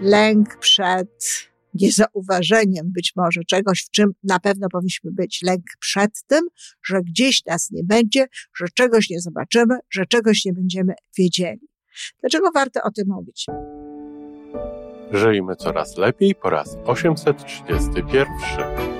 lęk przed niezauważeniem być może czegoś, w czym na pewno powinniśmy być. Lęk przed tym, że gdzieś nas nie będzie, że czegoś nie zobaczymy, że czegoś nie będziemy wiedzieli. Dlaczego warto o tym mówić? Żyjmy coraz lepiej po raz 831.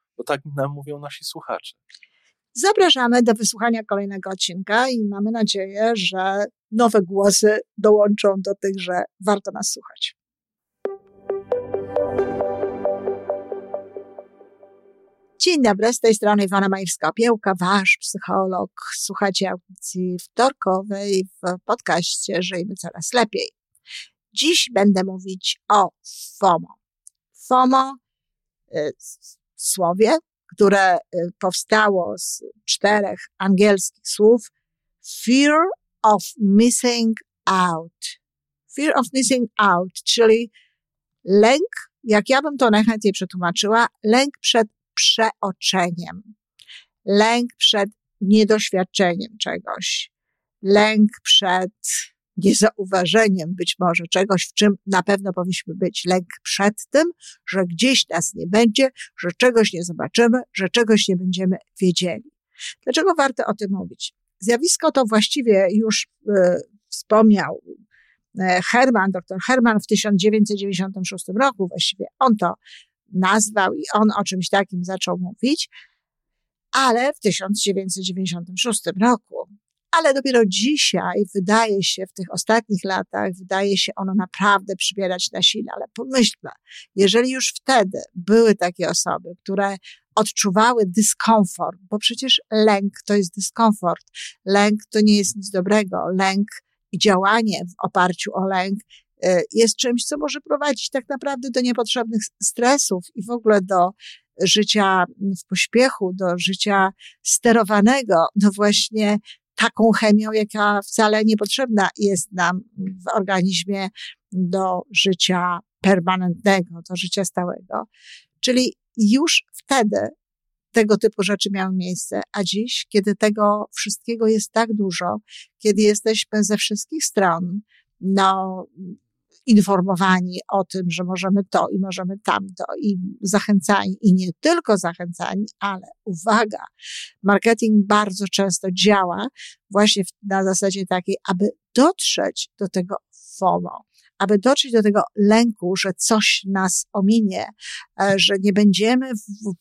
bo tak nam mówią nasi słuchacze. Zapraszamy do wysłuchania kolejnego odcinka i mamy nadzieję, że nowe głosy dołączą do tych, że warto nas słuchać. Dzień dobry, z tej strony Iwana Majewska-Piełka, wasz psycholog. Słuchacie audycji wtorkowej w podcaście Żyjmy Coraz Lepiej. Dziś będę mówić o FOMO. FOMO, y, słowie, które y, powstało z czterech angielskich słów. Fear of missing out. Fear of missing out, czyli lęk, jak ja bym to najchętniej przetłumaczyła, lęk przed przeoczeniem, lęk przed niedoświadczeniem czegoś, lęk przed niezauważeniem być może czegoś, w czym na pewno powinniśmy być. Lęk przed tym, że gdzieś nas nie będzie, że czegoś nie zobaczymy, że czegoś nie będziemy wiedzieli. Dlaczego warto o tym mówić? Zjawisko to właściwie już y, wspomniał e, Herman, dr Herman w 1996 roku, właściwie on to nazwał i on o czymś takim zaczął mówić, ale w 1996 roku ale dopiero dzisiaj wydaje się, w tych ostatnich latach, wydaje się ono naprawdę przybierać na sile. Ale pomyślmy, jeżeli już wtedy były takie osoby, które odczuwały dyskomfort, bo przecież lęk to jest dyskomfort. Lęk to nie jest nic dobrego. Lęk i działanie w oparciu o lęk y, jest czymś, co może prowadzić tak naprawdę do niepotrzebnych stresów i w ogóle do życia w pośpiechu, do życia sterowanego, do właśnie taką chemią, jaka wcale niepotrzebna jest nam w organizmie do życia permanentnego, do życia stałego. Czyli już wtedy tego typu rzeczy miały miejsce, a dziś, kiedy tego wszystkiego jest tak dużo, kiedy jesteśmy ze wszystkich stron, no, informowani o tym, że możemy to i możemy tamto i zachęcani i nie tylko zachęcani, ale uwaga, marketing bardzo często działa właśnie na zasadzie takiej, aby dotrzeć do tego FOMO, aby dotrzeć do tego lęku, że coś nas ominie, e, że nie będziemy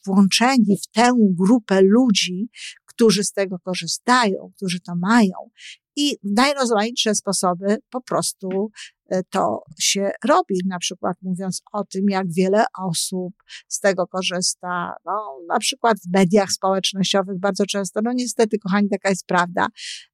włączeni w tę grupę ludzi, którzy z tego korzystają, którzy to mają. I w najrozmaitsze sposoby po prostu to się robi, na przykład mówiąc o tym, jak wiele osób z tego korzysta. No, na przykład w mediach społecznościowych bardzo często, no niestety, kochani, taka jest prawda,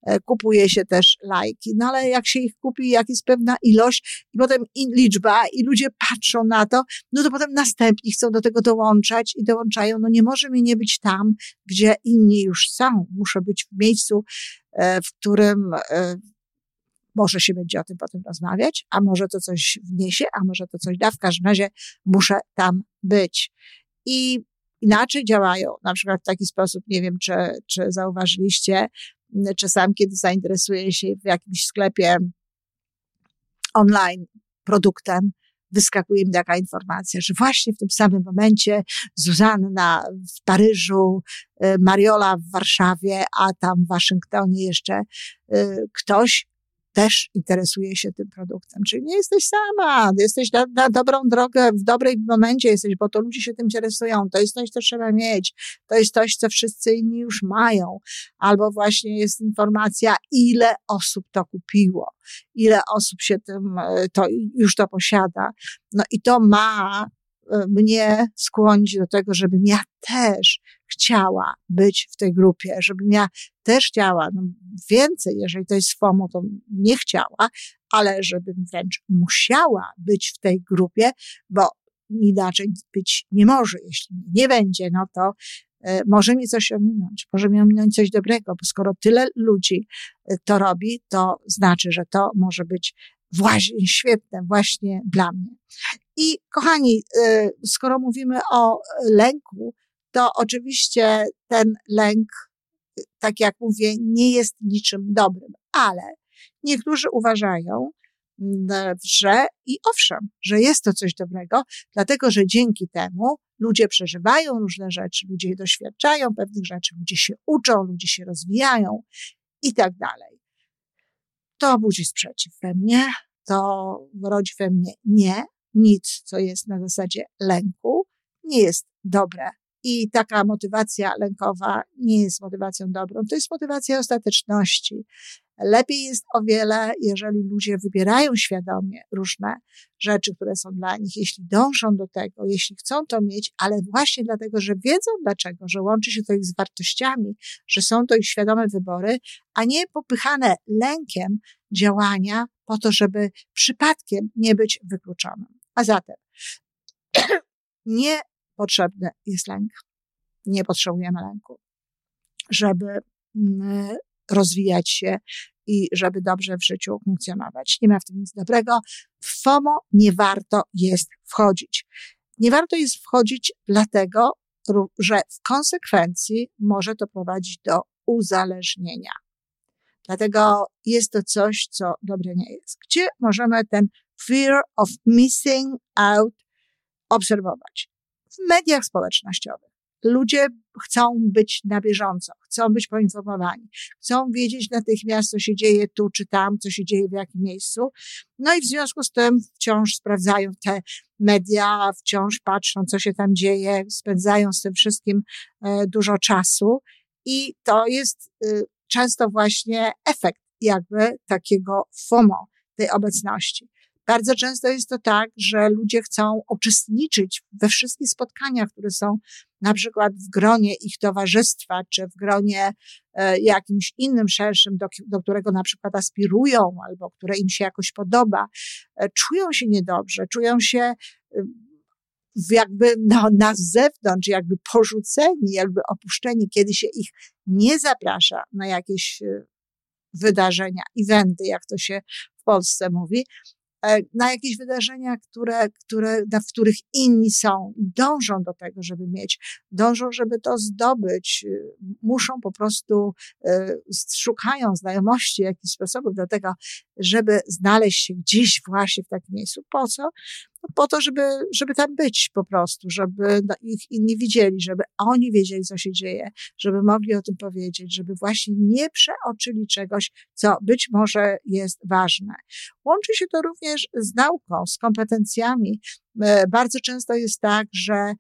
e, kupuje się też lajki, no ale jak się ich kupi, jak jest pewna ilość i potem liczba i ludzie patrzą na to, no to potem następni chcą do tego dołączać i dołączają. No nie może mi nie być tam, gdzie inni już są. Muszę być w miejscu, e, w którym może się będzie o tym potem rozmawiać, a może to coś wniesie, a może to coś da. W każdym razie muszę tam być. I inaczej działają, na przykład w taki sposób, nie wiem, czy, czy zauważyliście, czasami, kiedy zainteresuję się w jakimś sklepie online produktem, wyskakuje mi taka informacja, że właśnie w tym samym momencie Zuzanna w Paryżu, y, Mariola w Warszawie, a tam w Waszyngtonie jeszcze y, ktoś też interesuje się tym produktem. Czyli nie jesteś sama, jesteś na, na, dobrą drogę, w dobrej momencie jesteś, bo to ludzie się tym interesują. To jest coś, co trzeba mieć. To jest coś, co wszyscy inni już mają. Albo właśnie jest informacja, ile osób to kupiło, ile osób się tym, e, to już to posiada. No i to ma mnie skłonić do tego, żebym ja też chciała być w tej grupie, żebym ja też chciała, no więcej, jeżeli to jest FOMO, to nie chciała, ale żebym wręcz musiała być w tej grupie, bo inaczej być nie może. Jeśli nie będzie, no to e, może mi coś ominąć, może mi ominąć coś dobrego, bo skoro tyle ludzi e, to robi, to znaczy, że to może być właśnie świetne właśnie dla mnie. I kochani, e, skoro mówimy o lęku, to oczywiście ten lęk, tak jak mówię, nie jest niczym dobrym, ale niektórzy uważają, że i owszem, że jest to coś dobrego, dlatego że dzięki temu ludzie przeżywają różne rzeczy, ludzie doświadczają pewnych rzeczy, ludzie się uczą, ludzie się rozwijają i tak dalej. To budzi sprzeciw we mnie, to rodzi we mnie nie, nic, co jest na zasadzie lęku, nie jest dobre. I taka motywacja lękowa nie jest motywacją dobrą, to jest motywacja ostateczności. Lepiej jest o wiele, jeżeli ludzie wybierają świadomie różne rzeczy, które są dla nich, jeśli dążą do tego, jeśli chcą to mieć, ale właśnie dlatego, że wiedzą dlaczego, że łączy się to ich z wartościami, że są to ich świadome wybory, a nie popychane lękiem działania po to, żeby przypadkiem nie być wykluczonym. A zatem niepotrzebny jest lęk. Nie potrzebujemy lęku, żeby mm, rozwijać się i żeby dobrze w życiu funkcjonować. Nie ma w tym nic dobrego. W FOMO nie warto jest wchodzić. Nie warto jest wchodzić dlatego, że w konsekwencji może to prowadzić do uzależnienia. Dlatego jest to coś, co dobre nie jest. Gdzie możemy ten fear of missing out obserwować? W mediach społecznościowych. Ludzie chcą być na bieżąco, chcą być poinformowani, chcą wiedzieć natychmiast, co się dzieje tu czy tam, co się dzieje w jakim miejscu. No i w związku z tym wciąż sprawdzają te media, wciąż patrzą, co się tam dzieje, spędzają z tym wszystkim e, dużo czasu i to jest y, często właśnie efekt jakby takiego FOMO, tej obecności. Bardzo często jest to tak, że ludzie chcą uczestniczyć we wszystkich spotkaniach, które są na przykład w gronie ich towarzystwa, czy w gronie e, jakimś innym, szerszym, do, do którego na przykład aspirują, albo które im się jakoś podoba, e, czują się niedobrze, czują się e, jakby no, na zewnątrz, jakby porzuceni, jakby opuszczeni, kiedy się ich nie zaprasza na jakieś wydarzenia, eventy, jak to się w Polsce mówi, na jakieś wydarzenia, które, które, w których inni są, dążą do tego, żeby mieć, dążą, żeby to zdobyć, y, muszą po prostu, y, szukają znajomości, jakichś sposobów do tego, żeby znaleźć się gdzieś właśnie w takim miejscu. Po co? Po to, żeby, żeby tam być po prostu, żeby ich inni widzieli, żeby oni wiedzieli, co się dzieje, żeby mogli o tym powiedzieć, żeby właśnie nie przeoczyli czegoś, co być może jest ważne. Łączy się to również z nauką, z kompetencjami. E, bardzo często jest tak, że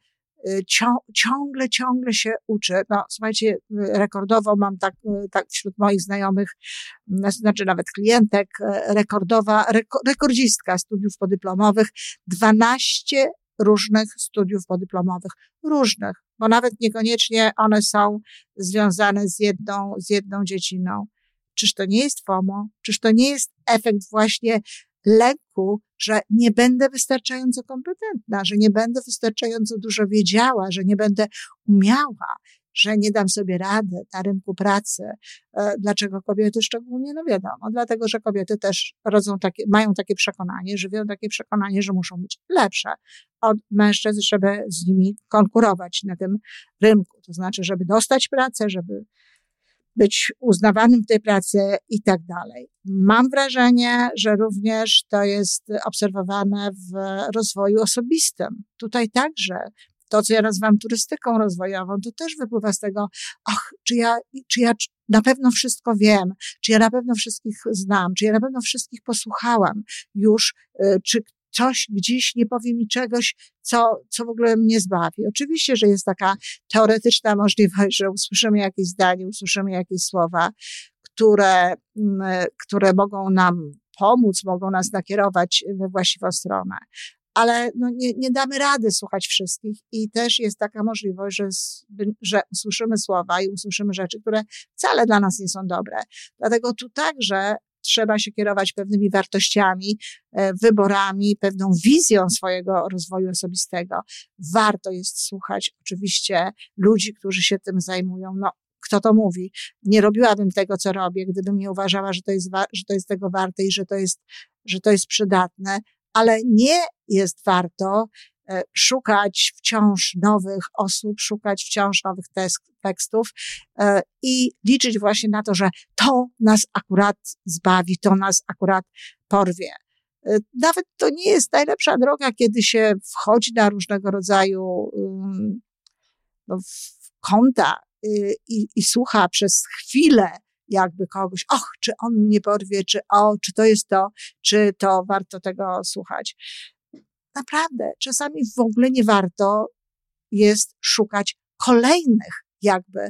ciągle, ciągle się uczy. No, słuchajcie, y, rekordowo mam tak, y, tak wśród moich znajomych, znaczy nawet klientek, rekordowa, rekordzistka studiów podyplomowych, 12 różnych studiów podyplomowych. Różnych, bo nawet niekoniecznie one są związane z jedną, z jedną dziedziną. Czyż to nie jest FOMO? Czyż to nie jest efekt właśnie lęku, że nie będę wystarczająco kompetentna, że nie będę wystarczająco dużo wiedziała, że nie będę umiała, że nie dam sobie rady na rynku pracy. E, dlaczego kobiety szczególnie? No wiadomo, dlatego, że kobiety też rodzą takie, mają takie przekonanie, żywią takie przekonanie, że muszą być lepsze od mężczyzn, żeby z nimi konkurować na tym rynku. To znaczy, żeby dostać pracę, żeby być uznawanym w tej pracy i tak dalej. Mam wrażenie, że również to jest obserwowane w rozwoju osobistym. Tutaj także to, co ja nazywam turystyką rozwojową, to też wypływa z tego, ach, czy ja, czy ja na pewno wszystko wiem, czy ja na pewno wszystkich znam, czy ja na pewno wszystkich posłuchałam już, y, czy coś gdzieś nie powie mi czegoś, co, co w ogóle mnie zbawi. Oczywiście, że jest taka teoretyczna możliwość, że usłyszymy jakieś zdanie, usłyszymy jakieś słowa, które, mm, które mogą nam pomóc, mogą nas nakierować we właściwą stronę. ale no nie, nie damy rady słuchać wszystkich i też jest taka możliwość, że, że usłyszymy słowa i usłyszymy rzeczy, które wcale dla nas nie są dobre. Dlatego tu także trzeba się kierować pewnymi wartościami, e, wyborami, pewną wizją swojego rozwoju osobistego. Warto jest słuchać oczywiście ludzi, którzy się tym zajmują. No, kto to mówi? Nie robiłabym tego, co robię, gdybym nie uważała, że to jest, że to jest tego warte i że to jest, że to jest przydatne, ale nie jest warto szukać wciąż nowych osób, szukać wciąż nowych tekstów e, i liczyć właśnie na to, że to nas akurat zbawi, to nas akurat porwie. E, nawet to nie jest najlepsza droga, kiedy się wchodzi na różnego rodzaju no, konta y, i, i słucha przez chwilę jakby kogoś, och, czy on mnie porwie, czy o, czy to jest to, czy to warto tego słuchać. Naprawdę, czasami w ogóle nie warto jest szukać kolejnych jakby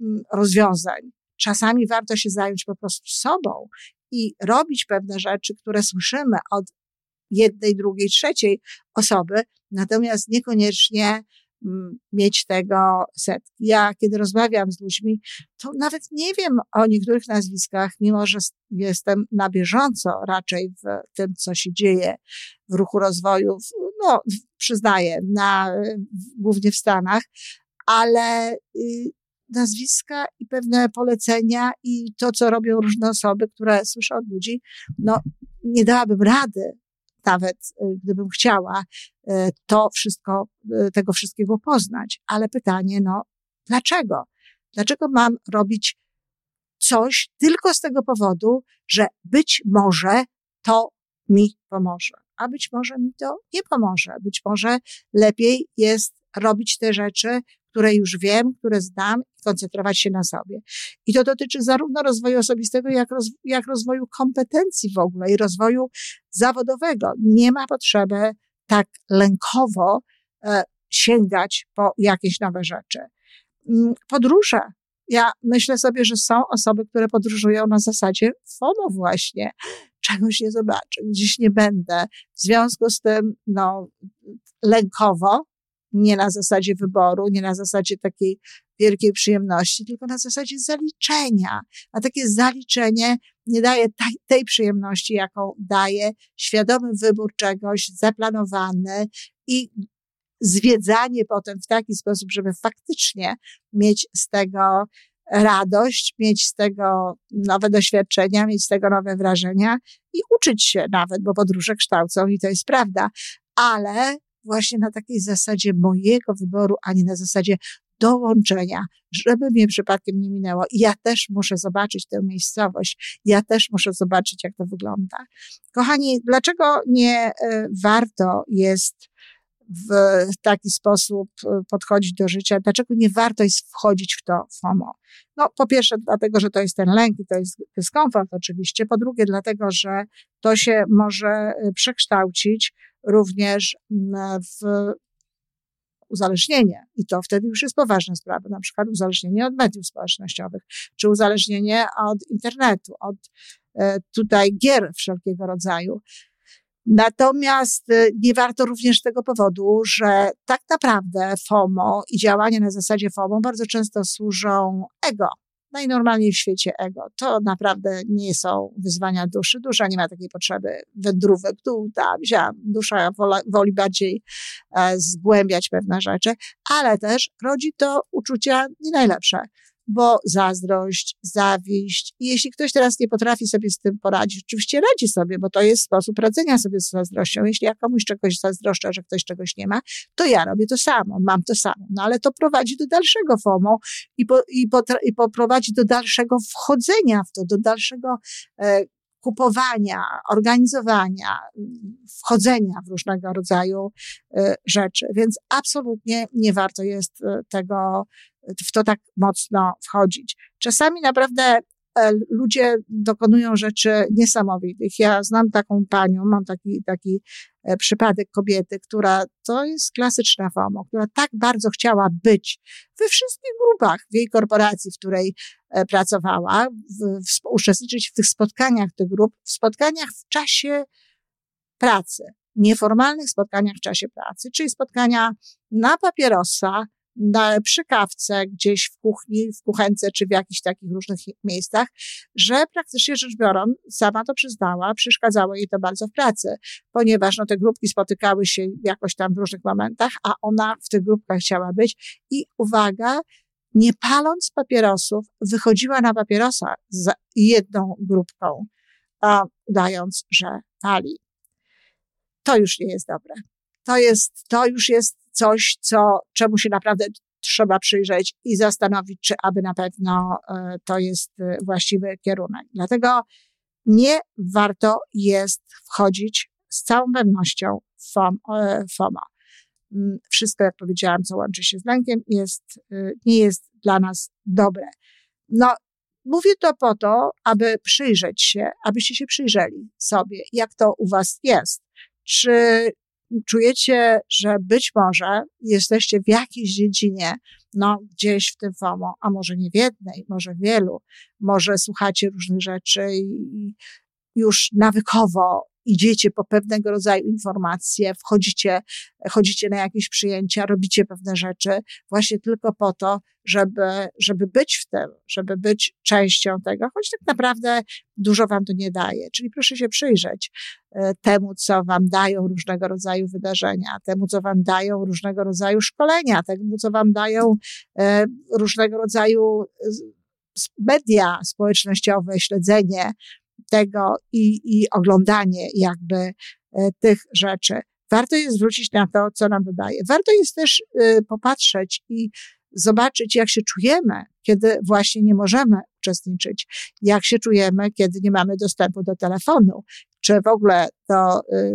mm, rozwiązań. Czasami warto się zająć po prostu sobą i robić pewne rzeczy, które słyszymy od jednej, drugiej, trzeciej osoby, natomiast niekoniecznie mieć tego setki. Ja, kiedy rozmawiam z ludźmi, to nawet nie wiem o niektórych nazwiskach, mimo że jestem na bieżąco raczej w tym, co się dzieje w ruchu rozwoju, no, przyznaję, na, głównie w Stanach, ale y, nazwiska i pewne polecenia i to, co robią różne osoby, które słyszę od ludzi, no, nie dałabym rady nawet y, gdybym chciała y, to wszystko, y, tego wszystkiego poznać. Ale pytanie, no, dlaczego? Dlaczego mam robić coś tylko z tego powodu, że być może to mi pomoże, a być może mi to nie pomoże. Być może lepiej jest robić te rzeczy, które już wiem, które znam i koncentrować się na sobie. I to dotyczy zarówno rozwoju osobistego, jak, roz, jak rozwoju kompetencji w ogóle i rozwoju zawodowego. Nie ma potrzeby tak lękowo e, sięgać po jakieś nowe rzeczy. Mm, podróże. Ja myślę sobie, że są osoby, które podróżują na zasadzie FOMO właśnie. Czegoś nie zobaczę, gdzieś nie będę. W związku z tym, no, lękowo nie na zasadzie wyboru, nie na zasadzie takiej wielkiej przyjemności, tylko na zasadzie zaliczenia. A takie zaliczenie nie daje tej, przyjemności, jaką daje świadomy wybór czegoś, zaplanowany i zwiedzanie potem w taki sposób, żeby faktycznie mieć z tego radość, mieć z tego nowe doświadczenia, mieć z tego nowe wrażenia i uczyć się nawet, bo podróże kształcą i to jest prawda, ale właśnie na takiej zasadzie mojego wyboru, a nie na zasadzie dołączenia, żeby mnie przypadkiem nie minęło. I ja też muszę zobaczyć tę miejscowość, ja też muszę zobaczyć, jak to wygląda. Kochani, dlaczego nie e, warto jest w taki sposób e, podchodzić do życia? Dlaczego nie warto jest wchodzić w to FOMO? No, po pierwsze, dlatego, że to jest ten lęk i to jest dyskomfort oczywiście. Po drugie, dlatego, że to się może e, przekształcić również w uzależnienie. I to wtedy już jest poważna sprawa, na przykład uzależnienie od mediów społecznościowych, czy uzależnienie od internetu, od e, tutaj gier wszelkiego rodzaju. Natomiast e, nie warto również z tego powodu, że tak naprawdę FOMO i działanie na zasadzie FOMO bardzo często służą ego najnormalniej w świecie ego. To naprawdę nie są wyzwania duszy. Dusza nie ma takiej potrzeby wędrówek tu, tam, ziam. Dusza woli bardziej e, zgłębiać pewne rzeczy, ale też rodzi to uczucia nie najlepsze bo zazdrość, zawiść. I jeśli ktoś teraz nie potrafi sobie z tym poradzić, oczywiście radzi sobie, bo to jest sposób radzenia sobie z zazdrością. Jeśli ja komuś czegoś zazdroszczę, że ktoś czegoś nie ma, to ja robię to samo, mam to samo. No ale to prowadzi do dalszego FOMO i, po, i, i poprowadzi do dalszego wchodzenia w to, do dalszego e, kupowania, organizowania, wchodzenia w różnego rodzaju e, rzeczy. Więc absolutnie nie warto jest e, tego w to tak mocno wchodzić. Czasami naprawdę e, ludzie dokonują rzeczy niesamowitych. Ja znam taką panią, mam taki, taki e, przypadek kobiety, która to jest klasyczna FOMO, która tak bardzo chciała być we wszystkich grupach w jej korporacji, w której e, pracowała, w, w, uczestniczyć w tych spotkaniach tych grup, w spotkaniach w czasie pracy. nieformalnych spotkaniach w czasie pracy, czyli spotkania na papierosa, na, przy kawce, gdzieś w kuchni, w kuchence, czy w jakichś takich różnych miejscach, że praktycznie rzecz biorąc, sama to przyznała, przeszkadzało jej to bardzo w pracy, ponieważ no, te grupki spotykały się jakoś tam w różnych momentach, a ona w tych grupkach chciała być i uwaga, nie paląc papierosów, wychodziła na papierosa z jedną grupką, a udając, że pali. To już nie jest dobre. To jest, to już jest coś, co, czemu się naprawdę trzeba przyjrzeć i zastanowić, czy aby na pewno e, to jest e, właściwy kierunek. Dlatego nie warto jest wchodzić z całą pewnością w FOMO. Mm, wszystko, jak powiedziałam, co łączy się z lękiem, jest, e, nie jest dla nas dobre. No, mówię to po to, aby przyjrzeć się, abyście się przyjrzeli sobie, jak to u was jest. Czy czujecie, że być może jesteście w jakiejś dziedzinie, no gdzieś w tym FOMO, a może nie w jednej, może wielu, może słuchacie różnych rzeczy i już nawykowo idziecie po pewnego rodzaju informacje, wchodzicie, chodzicie na jakieś przyjęcia, robicie pewne rzeczy właśnie tylko po to, żeby, żeby być w tym, żeby być częścią tego, choć tak naprawdę dużo wam to nie daje. Czyli proszę się przyjrzeć e, temu, co wam dają różnego rodzaju wydarzenia, temu, co wam dają różnego rodzaju szkolenia, temu, co wam dają e, różnego rodzaju media społecznościowe, śledzenie tego i, i oglądanie jakby e, tych rzeczy. Warto jest zwrócić na to, co nam dodaje. Warto jest też e, popatrzeć i zobaczyć, jak się czujemy, kiedy właśnie nie możemy uczestniczyć, jak się czujemy, kiedy nie mamy dostępu do telefonu, czy w ogóle to e,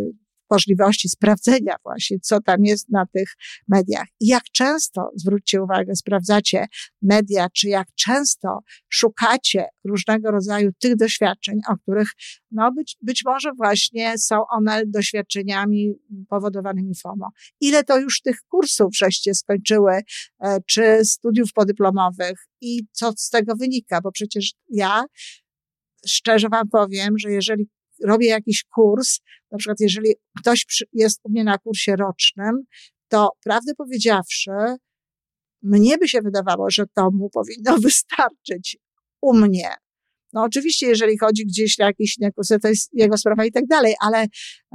możliwości sprawdzenia właśnie, co tam jest na tych mediach. I jak często, zwróćcie uwagę, sprawdzacie media, czy jak często szukacie różnego rodzaju tych doświadczeń, o których, no być, być może właśnie są one doświadczeniami powodowanymi FOMO. Ile to już tych kursów żeście skończyły, e, czy studiów podyplomowych i co z tego wynika, bo przecież ja szczerze wam powiem, że jeżeli robię jakiś kurs, na przykład jeżeli ktoś jest u mnie na kursie rocznym, to prawdę powiedziawszy, mnie by się wydawało, że to mu powinno wystarczyć u mnie. No oczywiście, jeżeli chodzi gdzieś na jakieś inne kursy, to jest jego sprawa i tak dalej, ale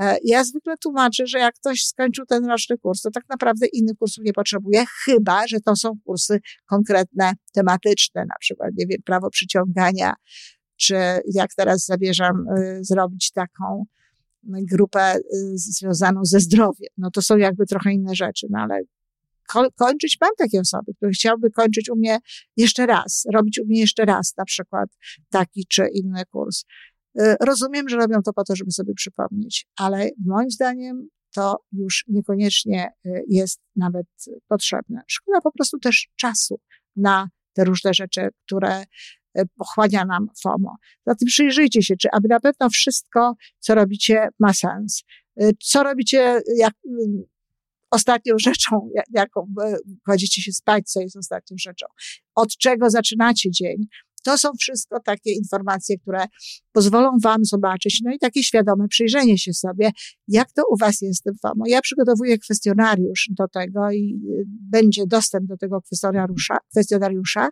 e, ja zwykle tłumaczę, że jak ktoś skończył ten roczny kurs, to tak naprawdę innych kursów nie potrzebuje, chyba, że to są kursy konkretne, tematyczne, na przykład, nie wiem, prawo przyciągania, czy jak teraz zamierzam y, zrobić taką grupę y, związaną ze zdrowiem. No to są jakby trochę inne rzeczy, no ale kończyć mam takie osoby, które chciałyby kończyć u mnie jeszcze raz, robić u mnie jeszcze raz na przykład taki czy inny kurs. Y, rozumiem, że robią to po to, żeby sobie przypomnieć, ale moim zdaniem to już niekoniecznie jest nawet potrzebne. Szkoda po prostu też czasu na te różne rzeczy, które pochłania nam FOMO. Zatem przyjrzyjcie się, czy aby na pewno wszystko, co robicie, ma sens. E, co robicie, jak mm, ostatnią rzeczą, jaką kładziecie się spać, co jest ostatnią rzeczą. Od czego zaczynacie dzień. To są wszystko takie informacje, które pozwolą Wam zobaczyć, no i takie świadome przyjrzenie się sobie, jak to u Was jest tym FOMO. Ja przygotowuję kwestionariusz do tego i y, będzie dostęp do tego kwestionariusza, kwestionariusza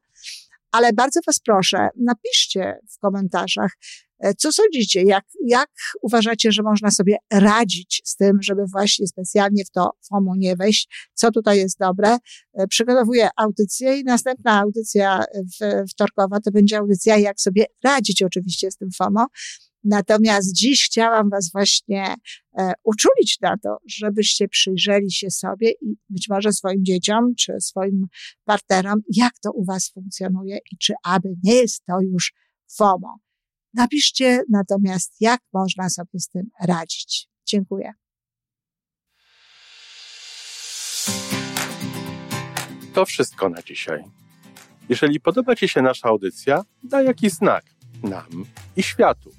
ale bardzo Was proszę, napiszcie w komentarzach, e, co sądzicie, jak, jak uważacie, że można sobie radzić z tym, żeby właśnie specjalnie w to FOMO nie wejść, co tutaj jest dobre. E, przygotowuję audycję i następna audycja wtorkowa to będzie audycja, jak sobie radzić oczywiście z tym FOMO. Natomiast dziś chciałam Was właśnie e, uczulić na to, żebyście przyjrzeli się sobie i być może swoim dzieciom czy swoim partnerom, jak to u Was funkcjonuje i czy aby nie jest to już FOMO. Napiszcie natomiast, jak można sobie z tym radzić. Dziękuję. To wszystko na dzisiaj. Jeżeli podoba Ci się nasza audycja, daj jakiś znak nam i światu